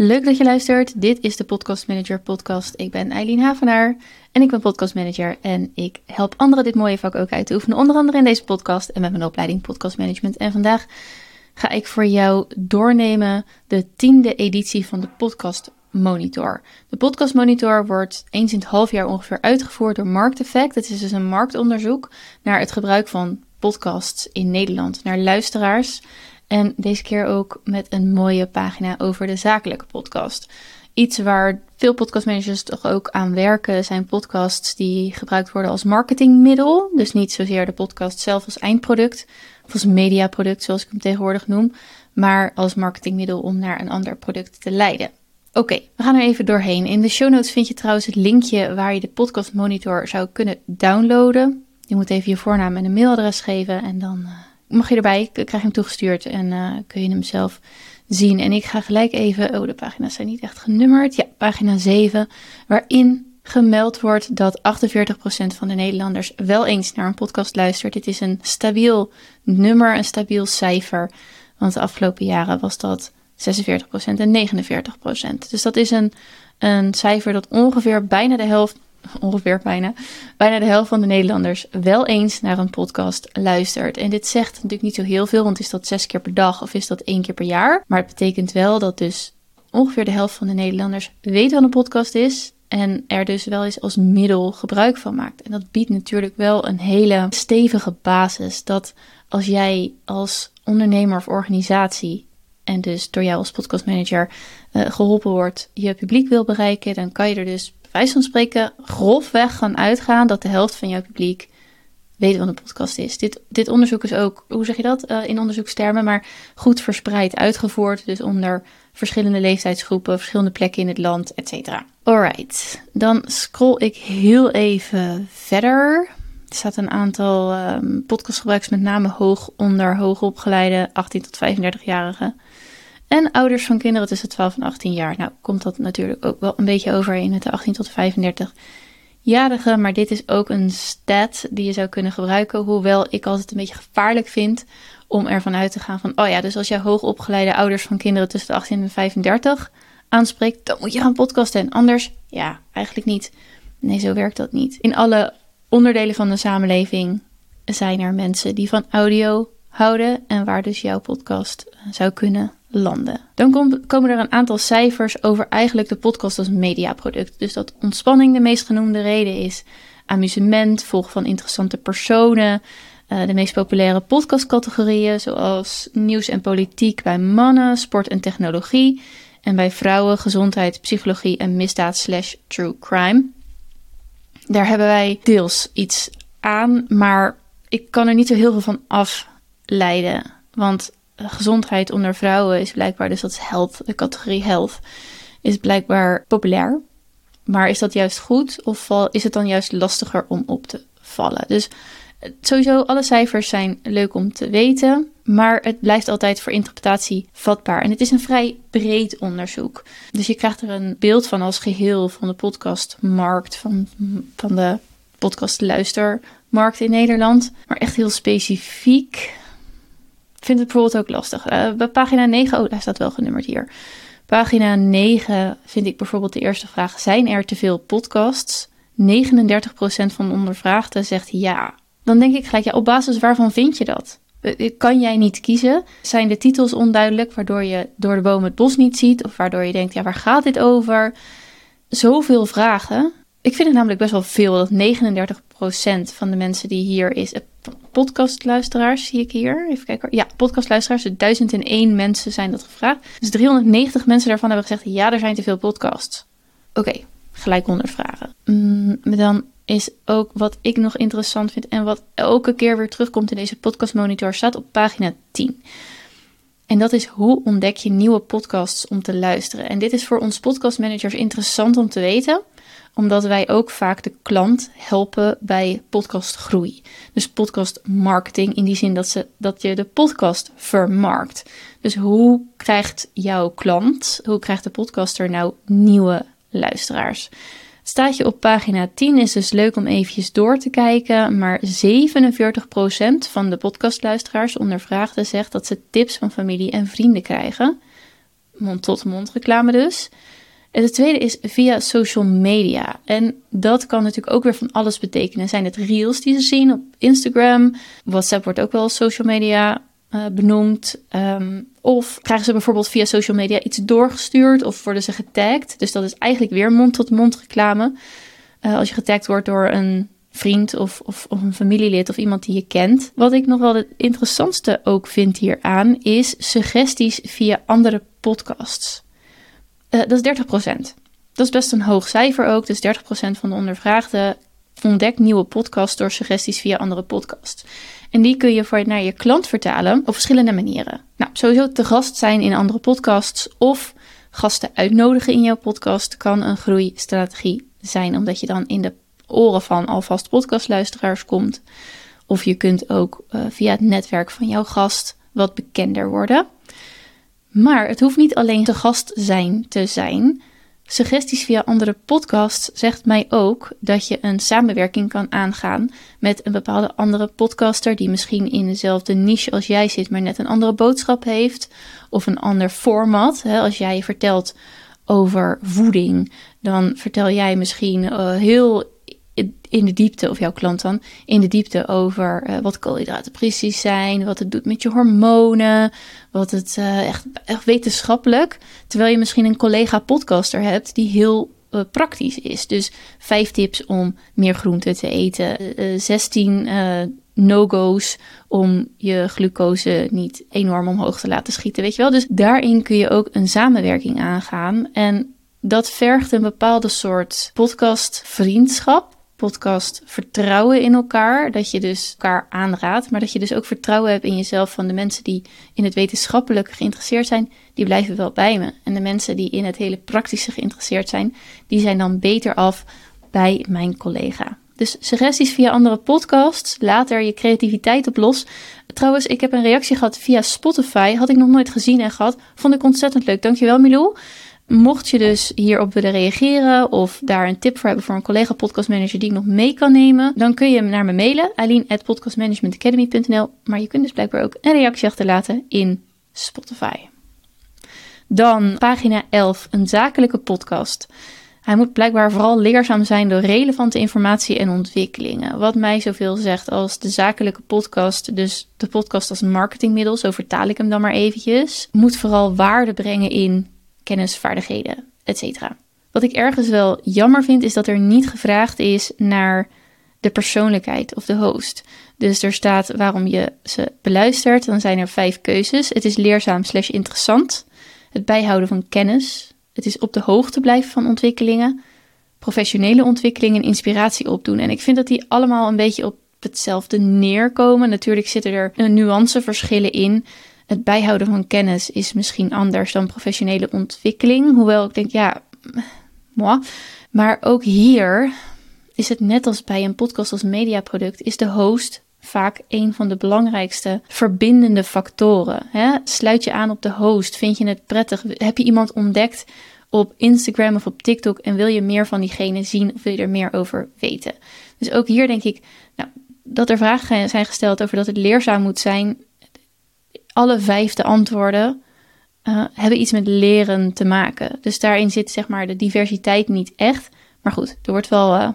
Leuk dat je luistert. Dit is de Podcast Manager podcast. Ik ben Eileen Havenaar en ik ben podcast manager en ik help anderen dit mooie vak ook uit te oefenen, onder andere in deze podcast en met mijn opleiding Podcast Management. En vandaag ga ik voor jou doornemen de tiende editie van de Podcast Monitor. De Podcast Monitor wordt eens in het half jaar ongeveer uitgevoerd door Markteffect. Het is dus een marktonderzoek naar het gebruik van podcasts in Nederland, naar luisteraars. En deze keer ook met een mooie pagina over de zakelijke podcast. Iets waar veel podcastmanagers toch ook aan werken zijn podcasts die gebruikt worden als marketingmiddel. Dus niet zozeer de podcast zelf als eindproduct of als mediaproduct zoals ik hem tegenwoordig noem, maar als marketingmiddel om naar een ander product te leiden. Oké, we gaan er even doorheen. In de show notes vind je trouwens het linkje waar je de podcast monitor zou kunnen downloaden. Je moet even je voornaam en een mailadres geven en dan uh, mag je erbij, krijg je hem toegestuurd en uh, kun je hem zelf zien. En ik ga gelijk even, oh de pagina's zijn niet echt genummerd. Ja, pagina 7, waarin gemeld wordt dat 48% van de Nederlanders wel eens naar een podcast luistert. Dit is een stabiel nummer, een stabiel cijfer. Want de afgelopen jaren was dat 46% en 49%. Dus dat is een, een cijfer dat ongeveer bijna de helft ongeveer bijna, bijna de helft van de Nederlanders wel eens naar een podcast luistert. En dit zegt natuurlijk niet zo heel veel, want is dat zes keer per dag of is dat één keer per jaar? Maar het betekent wel dat dus ongeveer de helft van de Nederlanders weet wat een podcast is en er dus wel eens als middel gebruik van maakt. En dat biedt natuurlijk wel een hele stevige basis dat als jij als ondernemer of organisatie en dus door jou als podcastmanager uh, geholpen wordt, je publiek wil bereiken, dan kan je er dus wijze van spreken grofweg gaan uitgaan dat de helft van jouw publiek weet wat een podcast is. Dit, dit onderzoek is ook, hoe zeg je dat uh, in onderzoekstermen, maar goed verspreid uitgevoerd. Dus onder verschillende leeftijdsgroepen, verschillende plekken in het land, et cetera. Alright, dan scroll ik heel even verder. Er staat een aantal um, podcastgebruikers, met name hoog onder hoogopgeleide 18 tot 35-jarigen. En ouders van kinderen tussen 12 en 18 jaar. Nou, komt dat natuurlijk ook wel een beetje overeen met de 18 tot 35-jarigen. Maar dit is ook een stat die je zou kunnen gebruiken. Hoewel ik altijd een beetje gevaarlijk vind om ervan uit te gaan van... Oh ja, dus als jij hoogopgeleide ouders van kinderen tussen de 18 en 35 aanspreekt... dan moet je gaan podcasten. En anders, ja, eigenlijk niet. Nee, zo werkt dat niet. In alle onderdelen van de samenleving zijn er mensen die van audio houden... en waar dus jouw podcast zou kunnen landen. Dan kom, komen er een aantal cijfers over eigenlijk de podcast als mediaproduct. Dus dat ontspanning de meest genoemde reden is, amusement, volgen van interessante personen, uh, de meest populaire podcastcategorieën zoals nieuws en politiek bij mannen, sport en technologie en bij vrouwen gezondheid, psychologie en misdaad slash true crime. Daar hebben wij deels iets aan, maar ik kan er niet zo heel veel van afleiden. Want gezondheid onder vrouwen is blijkbaar, dus dat is health, de categorie health, is blijkbaar populair. Maar is dat juist goed of is het dan juist lastiger om op te vallen? Dus eh, sowieso, alle cijfers zijn leuk om te weten, maar het blijft altijd voor interpretatie vatbaar. En het is een vrij breed onderzoek. Dus je krijgt er een beeld van als geheel van de podcastmarkt, van, van de podcastluistermarkt in Nederland. Maar echt heel specifiek vind het bijvoorbeeld ook lastig. Uh, bij pagina 9, oh, daar staat wel genummerd hier. Pagina 9 vind ik bijvoorbeeld de eerste vraag: zijn er te veel podcasts? 39% van de ondervraagden zegt ja. Dan denk ik gelijk, ja, op basis waarvan vind je dat? Eh, eh, kan jij niet kiezen? Zijn de titels onduidelijk, waardoor je door de boom het bos niet ziet? Of waardoor je denkt, ja, waar gaat dit over? Zoveel vragen. Ik vind het namelijk best wel veel dat 39% van de mensen die hier is, podcastluisteraars zie ik hier. Even kijken. Ja, podcastluisteraars. 1001 mensen zijn dat gevraagd. Dus 390 mensen daarvan hebben gezegd: ja, er zijn te veel podcasts. Oké, gelijk ondervragen. Mm, dan is ook wat ik nog interessant vind en wat elke keer weer terugkomt in deze podcastmonitor, staat op pagina 10. En dat is hoe ontdek je nieuwe podcasts om te luisteren. En dit is voor ons podcastmanagers interessant om te weten omdat wij ook vaak de klant helpen bij podcastgroei. Dus podcast marketing in die zin dat, ze, dat je de podcast vermarkt. Dus hoe krijgt jouw klant, hoe krijgt de podcaster nou nieuwe luisteraars? Staat je op pagina 10 is dus leuk om eventjes door te kijken, maar 47% van de podcastluisteraars ondervraagden zegt dat ze tips van familie en vrienden krijgen mond-tot-mond reclame dus. En het tweede is via social media. En dat kan natuurlijk ook weer van alles betekenen. Zijn het reels die ze zien op Instagram? WhatsApp wordt ook wel social media uh, benoemd. Um, of krijgen ze bijvoorbeeld via social media iets doorgestuurd of worden ze getagd. Dus dat is eigenlijk weer mond-tot-mond reclame. Uh, als je getagd wordt door een vriend of, of, of, een familielid of iemand die je kent. Wat ik nog wel het interessantste ook vind hieraan is suggesties via andere podcasts. Uh, dat is 30%. Dat is best een hoog cijfer ook. Dus 30% van de ondervraagden ontdekt nieuwe podcasts door suggesties via andere podcasts. En die kun je voor naar je klant vertalen op verschillende manieren. Nou, sowieso te gast zijn in andere podcasts of gasten uitnodigen in jouw podcast kan een groeistrategie zijn, omdat je dan in de oren van alvast podcastluisteraars komt. Of je kunt ook uh, via het netwerk van jouw gast wat bekender worden. Maar het hoeft niet alleen te gast zijn te zijn. Suggesties via andere podcasts zegt mij ook dat je een samenwerking kan aangaan met een bepaalde andere podcaster die misschien in dezelfde niche als jij zit, maar net een andere boodschap heeft of een ander format. Als jij vertelt over voeding, dan vertel jij misschien uh, heel in de diepte, of jouw klant dan, in de diepte over uh, wat koolhydraten precies zijn, wat het doet met je hormonen, wat het uh, echt, echt wetenschappelijk. Terwijl je misschien een collega podcaster hebt die heel uh, praktisch is. Dus vijf tips om meer groente te eten, 16 no-go's om je glucose niet enorm omhoog te laten schieten, weet je wel. Dus daarin kun je ook een samenwerking aangaan en dat vergt een bepaalde soort podcast vriendschap podcast vertrouwen in elkaar. Dat je dus elkaar aanraadt, maar dat je dus ook vertrouwen hebt in jezelf van de mensen die in het wetenschappelijk geïnteresseerd zijn, die blijven wel bij me. En de mensen die in het hele praktische geïnteresseerd zijn, die zijn dan beter af bij mijn collega. Dus suggesties via andere podcasts. Laat er je creativiteit op los. Trouwens, ik heb een reactie gehad via Spotify. Had ik nog nooit gezien en gehad. Vond ik ontzettend leuk. Dankjewel, Milou. Mocht je dus hierop willen reageren of daar een tip voor hebben voor een collega podcastmanager die ik nog mee kan nemen, dan kun je naar me mailen, eileen.podcastmanagementacademy.nl. Maar je kunt dus blijkbaar ook een reactie achterlaten in Spotify. Dan pagina 11, een zakelijke podcast. Hij moet blijkbaar vooral leerzaam zijn door relevante informatie en ontwikkelingen. Wat mij zoveel zegt als de zakelijke podcast, dus de podcast als marketingmiddel, zo vertaal ik hem dan maar eventjes, moet vooral waarde brengen in kennis, vaardigheden, etc. Wat ik ergens wel jammer vind, is dat er niet gevraagd is naar de persoonlijkheid of de host. Dus er staat waarom je ze beluistert. Dan zijn er vijf keuzes. Het is leerzaam slash interessant. Het bijhouden van kennis. Het is op de hoogte blijven van ontwikkelingen. Professionele ontwikkelingen en inspiratie opdoen. En ik vind dat die allemaal een beetje op hetzelfde neerkomen. Natuurlijk zitten er nuanceverschillen in. Het bijhouden van kennis is misschien anders dan professionele ontwikkeling. Hoewel ik denk, ja, moi. Maar ook hier is het net als bij een podcast als mediaproduct, is de host vaak een van de belangrijkste verbindende factoren. Hè? Sluit je aan op de host? Vind je het prettig? Heb je iemand ontdekt op Instagram of op TikTok en wil je meer van diegene zien of wil je er meer over weten? Dus ook hier denk ik nou, dat er vragen zijn gesteld over dat het leerzaam moet zijn alle vijfde antwoorden uh, hebben iets met leren te maken. Dus daarin zit zeg maar de diversiteit niet echt. Maar goed, er wordt wel uh,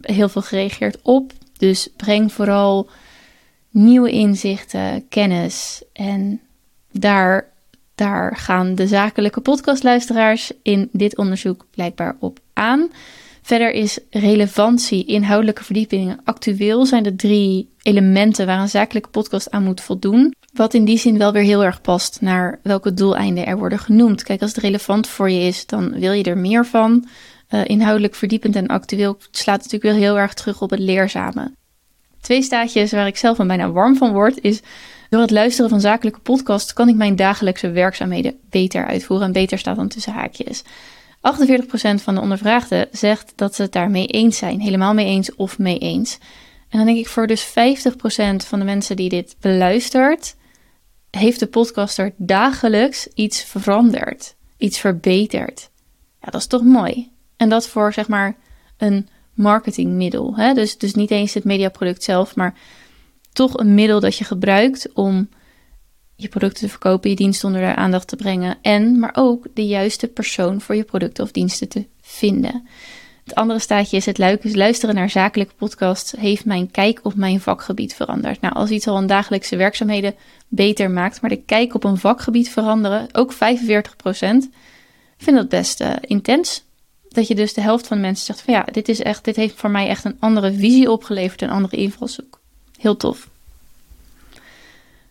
heel veel gereageerd op. Dus breng vooral nieuwe inzichten, kennis. En daar, daar gaan de zakelijke podcastluisteraars in dit onderzoek blijkbaar op aan. Verder is relevantie, inhoudelijke verdiepingen, actueel zijn de drie elementen waar een zakelijke podcast aan moet voldoen. Wat in die zin wel weer heel erg past naar welke doeleinden er worden genoemd. Kijk, als het relevant voor je is, dan wil je er meer van. Uh, inhoudelijk verdiepend en actueel slaat natuurlijk wel heel erg terug op het leerzame. Twee staatjes waar ik zelf een bijna warm van word, is door het luisteren van zakelijke podcasts kan ik mijn dagelijkse werkzaamheden beter uitvoeren. En beter staat dan tussen haakjes. 48% van de ondervraagden zegt dat ze het daarmee eens zijn. Helemaal mee eens of mee eens. En dan denk ik voor dus 50% van de mensen die dit beluistert, heeft de podcaster dagelijks iets veranderd, iets verbeterd. Ja, dat is toch mooi. En dat voor zeg maar een marketingmiddel. Hè? Dus, dus niet eens het mediaproduct zelf, maar toch een middel dat je gebruikt om je producten te verkopen, je diensten onder de aandacht te brengen en maar ook de juiste persoon voor je producten of diensten te vinden. Het andere staatje is het luisteren naar zakelijke podcasts heeft mijn kijk op mijn vakgebied veranderd. Nou, als iets al een dagelijkse werkzaamheden beter maakt, maar de kijk op een vakgebied veranderen, ook 45%, vind dat best uh, intens. Dat je dus de helft van de mensen zegt van ja, dit is echt, dit heeft voor mij echt een andere visie opgeleverd, een andere invalshoek. Heel tof.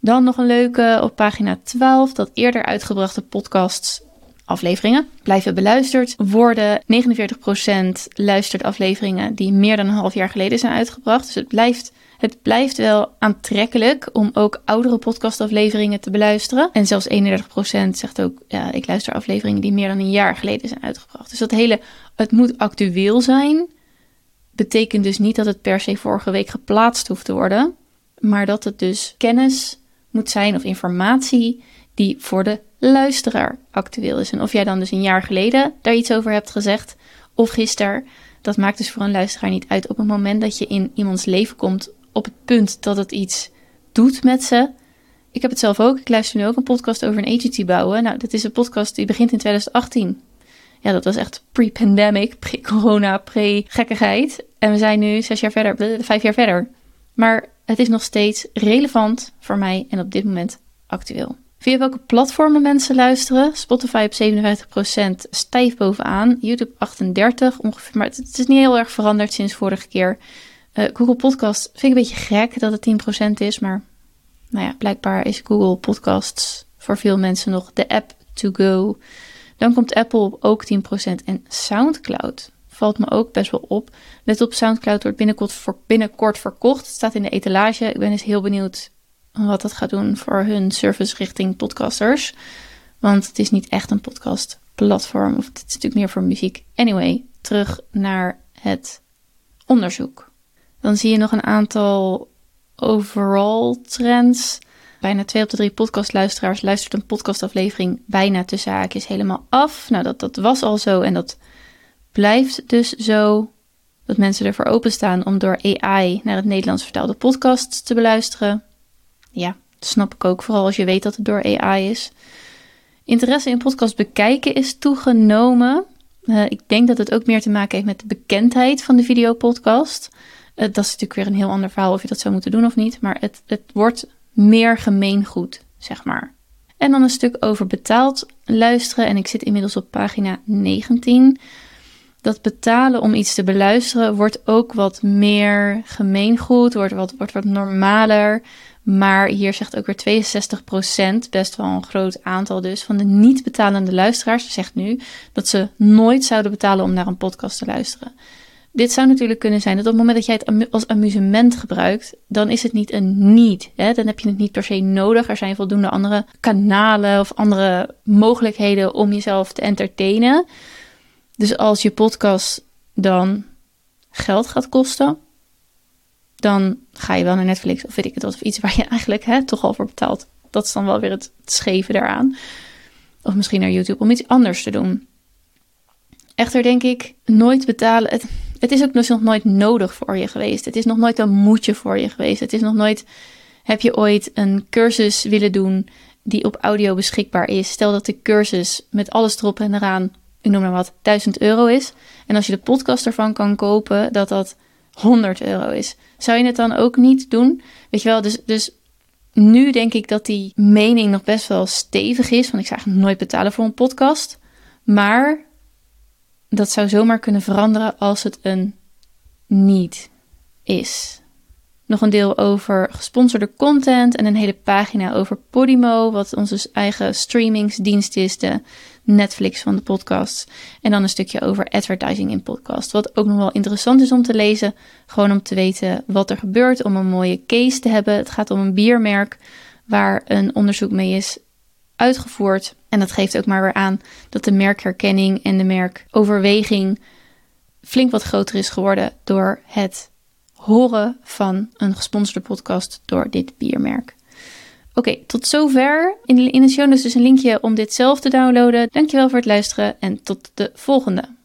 Dan nog een leuke op pagina 12, dat eerder uitgebrachte podcasts afleveringen blijven beluisterd worden. 49% luistert afleveringen die meer dan een half jaar geleden zijn uitgebracht. Dus het blijft, het blijft wel aantrekkelijk om ook oudere podcastafleveringen te beluisteren. En zelfs 31% zegt ook, ja, ik luister afleveringen die meer dan een jaar geleden zijn uitgebracht. Dus dat hele, het moet actueel zijn, betekent dus niet dat het per se vorige week geplaatst hoeft te worden. Maar dat het dus kennis moet zijn of informatie die voor de luisteraar actueel is. En of jij dan dus een jaar geleden daar iets over hebt gezegd of gisteren, dat maakt dus voor een luisteraar niet uit. Op het moment dat je in iemands leven komt, op het punt dat het iets doet met ze. Ik heb het zelf ook. Ik luister nu ook een podcast over een agency bouwen. Nou, dit is een podcast die begint in 2018. Ja, dat was echt pre-pandemic, pre-corona, pre-gekkigheid. En we zijn nu zes jaar verder, vijf jaar verder. Maar het is nog steeds relevant voor mij en op dit moment actueel. Via welke platformen mensen luisteren? Spotify op 57% stijf bovenaan. YouTube 38 ongeveer. Maar het, is niet heel erg veranderd sinds vorige keer. Uh, Google Podcast vind ik een beetje gek dat het 10% is. Maar nou ja, blijkbaar is Google Podcasts voor veel mensen nog de app to go. Dan komt Apple ook 10% en SoundCloud valt me ook best wel op. Let op, SoundCloud wordt binnenkort, voor, binnenkort verkocht. Het staat in de etalage. Ik ben dus heel benieuwd wat dat gaat doen voor hun service richting podcasters. Want het is niet echt een podcastplatform. Of het is natuurlijk meer voor muziek. Anyway, terug naar het onderzoek. Dan zie je nog een aantal overall trends. Bijna twee op de drie podcastluisteraars luistert een podcastaflevering bijna tussen haakjes helemaal af. Nou, dat, dat was al zo en dat blijft dus zo. Dat mensen ervoor openstaan om door AI naar het Nederlands vertaalde podcasts te beluisteren. Ja, dat snap ik ook, vooral als je weet dat het door AI is. Interesse in podcast bekijken is toegenomen. Uh, ik denk dat het ook meer te maken heeft met de bekendheid van de videopodcast. Uh, dat is natuurlijk weer een heel ander verhaal of je dat zou moeten doen of niet. Maar het, het wordt meer gemeengoed, zeg maar. En dan een stuk over betaald luisteren. En ik zit inmiddels op pagina 19. Dat betalen om iets te beluisteren wordt ook wat meer gemeengoed, wordt wat, wordt wat normaler. Maar hier zegt ook weer 62%, best wel een groot aantal dus, van de niet betalende luisteraars zegt nu dat ze nooit zouden betalen om naar een podcast te luisteren. Dit zou natuurlijk kunnen zijn dat op het moment dat jij het als amusement gebruikt, dan is het niet een need. Hè? Dan heb je het niet per se nodig. Er zijn voldoende andere kanalen of andere mogelijkheden om jezelf te entertainen. Dus als je podcast dan geld gaat kosten, dan ga je wel naar Netflix of weet ik het wat, of iets waar je eigenlijk hè, toch al voor betaalt. Dat is dan wel weer het, scheve daaraan. Of misschien naar YouTube om iets anders te doen. Echter denk ik, nooit betalen. Het, het is ook nog nooit nodig voor je geweest. Het is nog nooit een moedje voor je geweest. Het is nog nooit, heb je ooit een cursus willen doen die op audio beschikbaar is. Stel dat de cursus met alles erop en eraan, ik noem maar wat, 1000 euro is. En als je de podcast ervan kan kopen, dat dat 100 euro is. Zou je het dan ook niet doen? Weet je wel, dus, dus nu denk ik dat die mening nog best wel stevig is. Want ik zou eigenlijk nooit betalen voor een podcast. Maar dat zou zomaar kunnen veranderen als het een niet is. Nog een deel over gesponsorde content en een hele pagina over Podimo, wat onze eigen streamingsdienst is, de Netflix van de podcasts. En dan een stukje over advertising in podcast. Wat ook nog wel interessant is om te lezen. Gewoon om te weten wat er gebeurt. Om een mooie case te hebben. Het gaat om een biermerk waar een onderzoek mee is uitgevoerd. En dat geeft ook maar weer aan dat de merkherkenning en de merkoverweging flink wat groter is geworden door het horen van een gesponsorde podcast door dit biermerk. Oké, tot zover. In de, in show notes dus een linkje om dit zelf te downloaden. Dankjewel voor het luisteren en tot de volgende.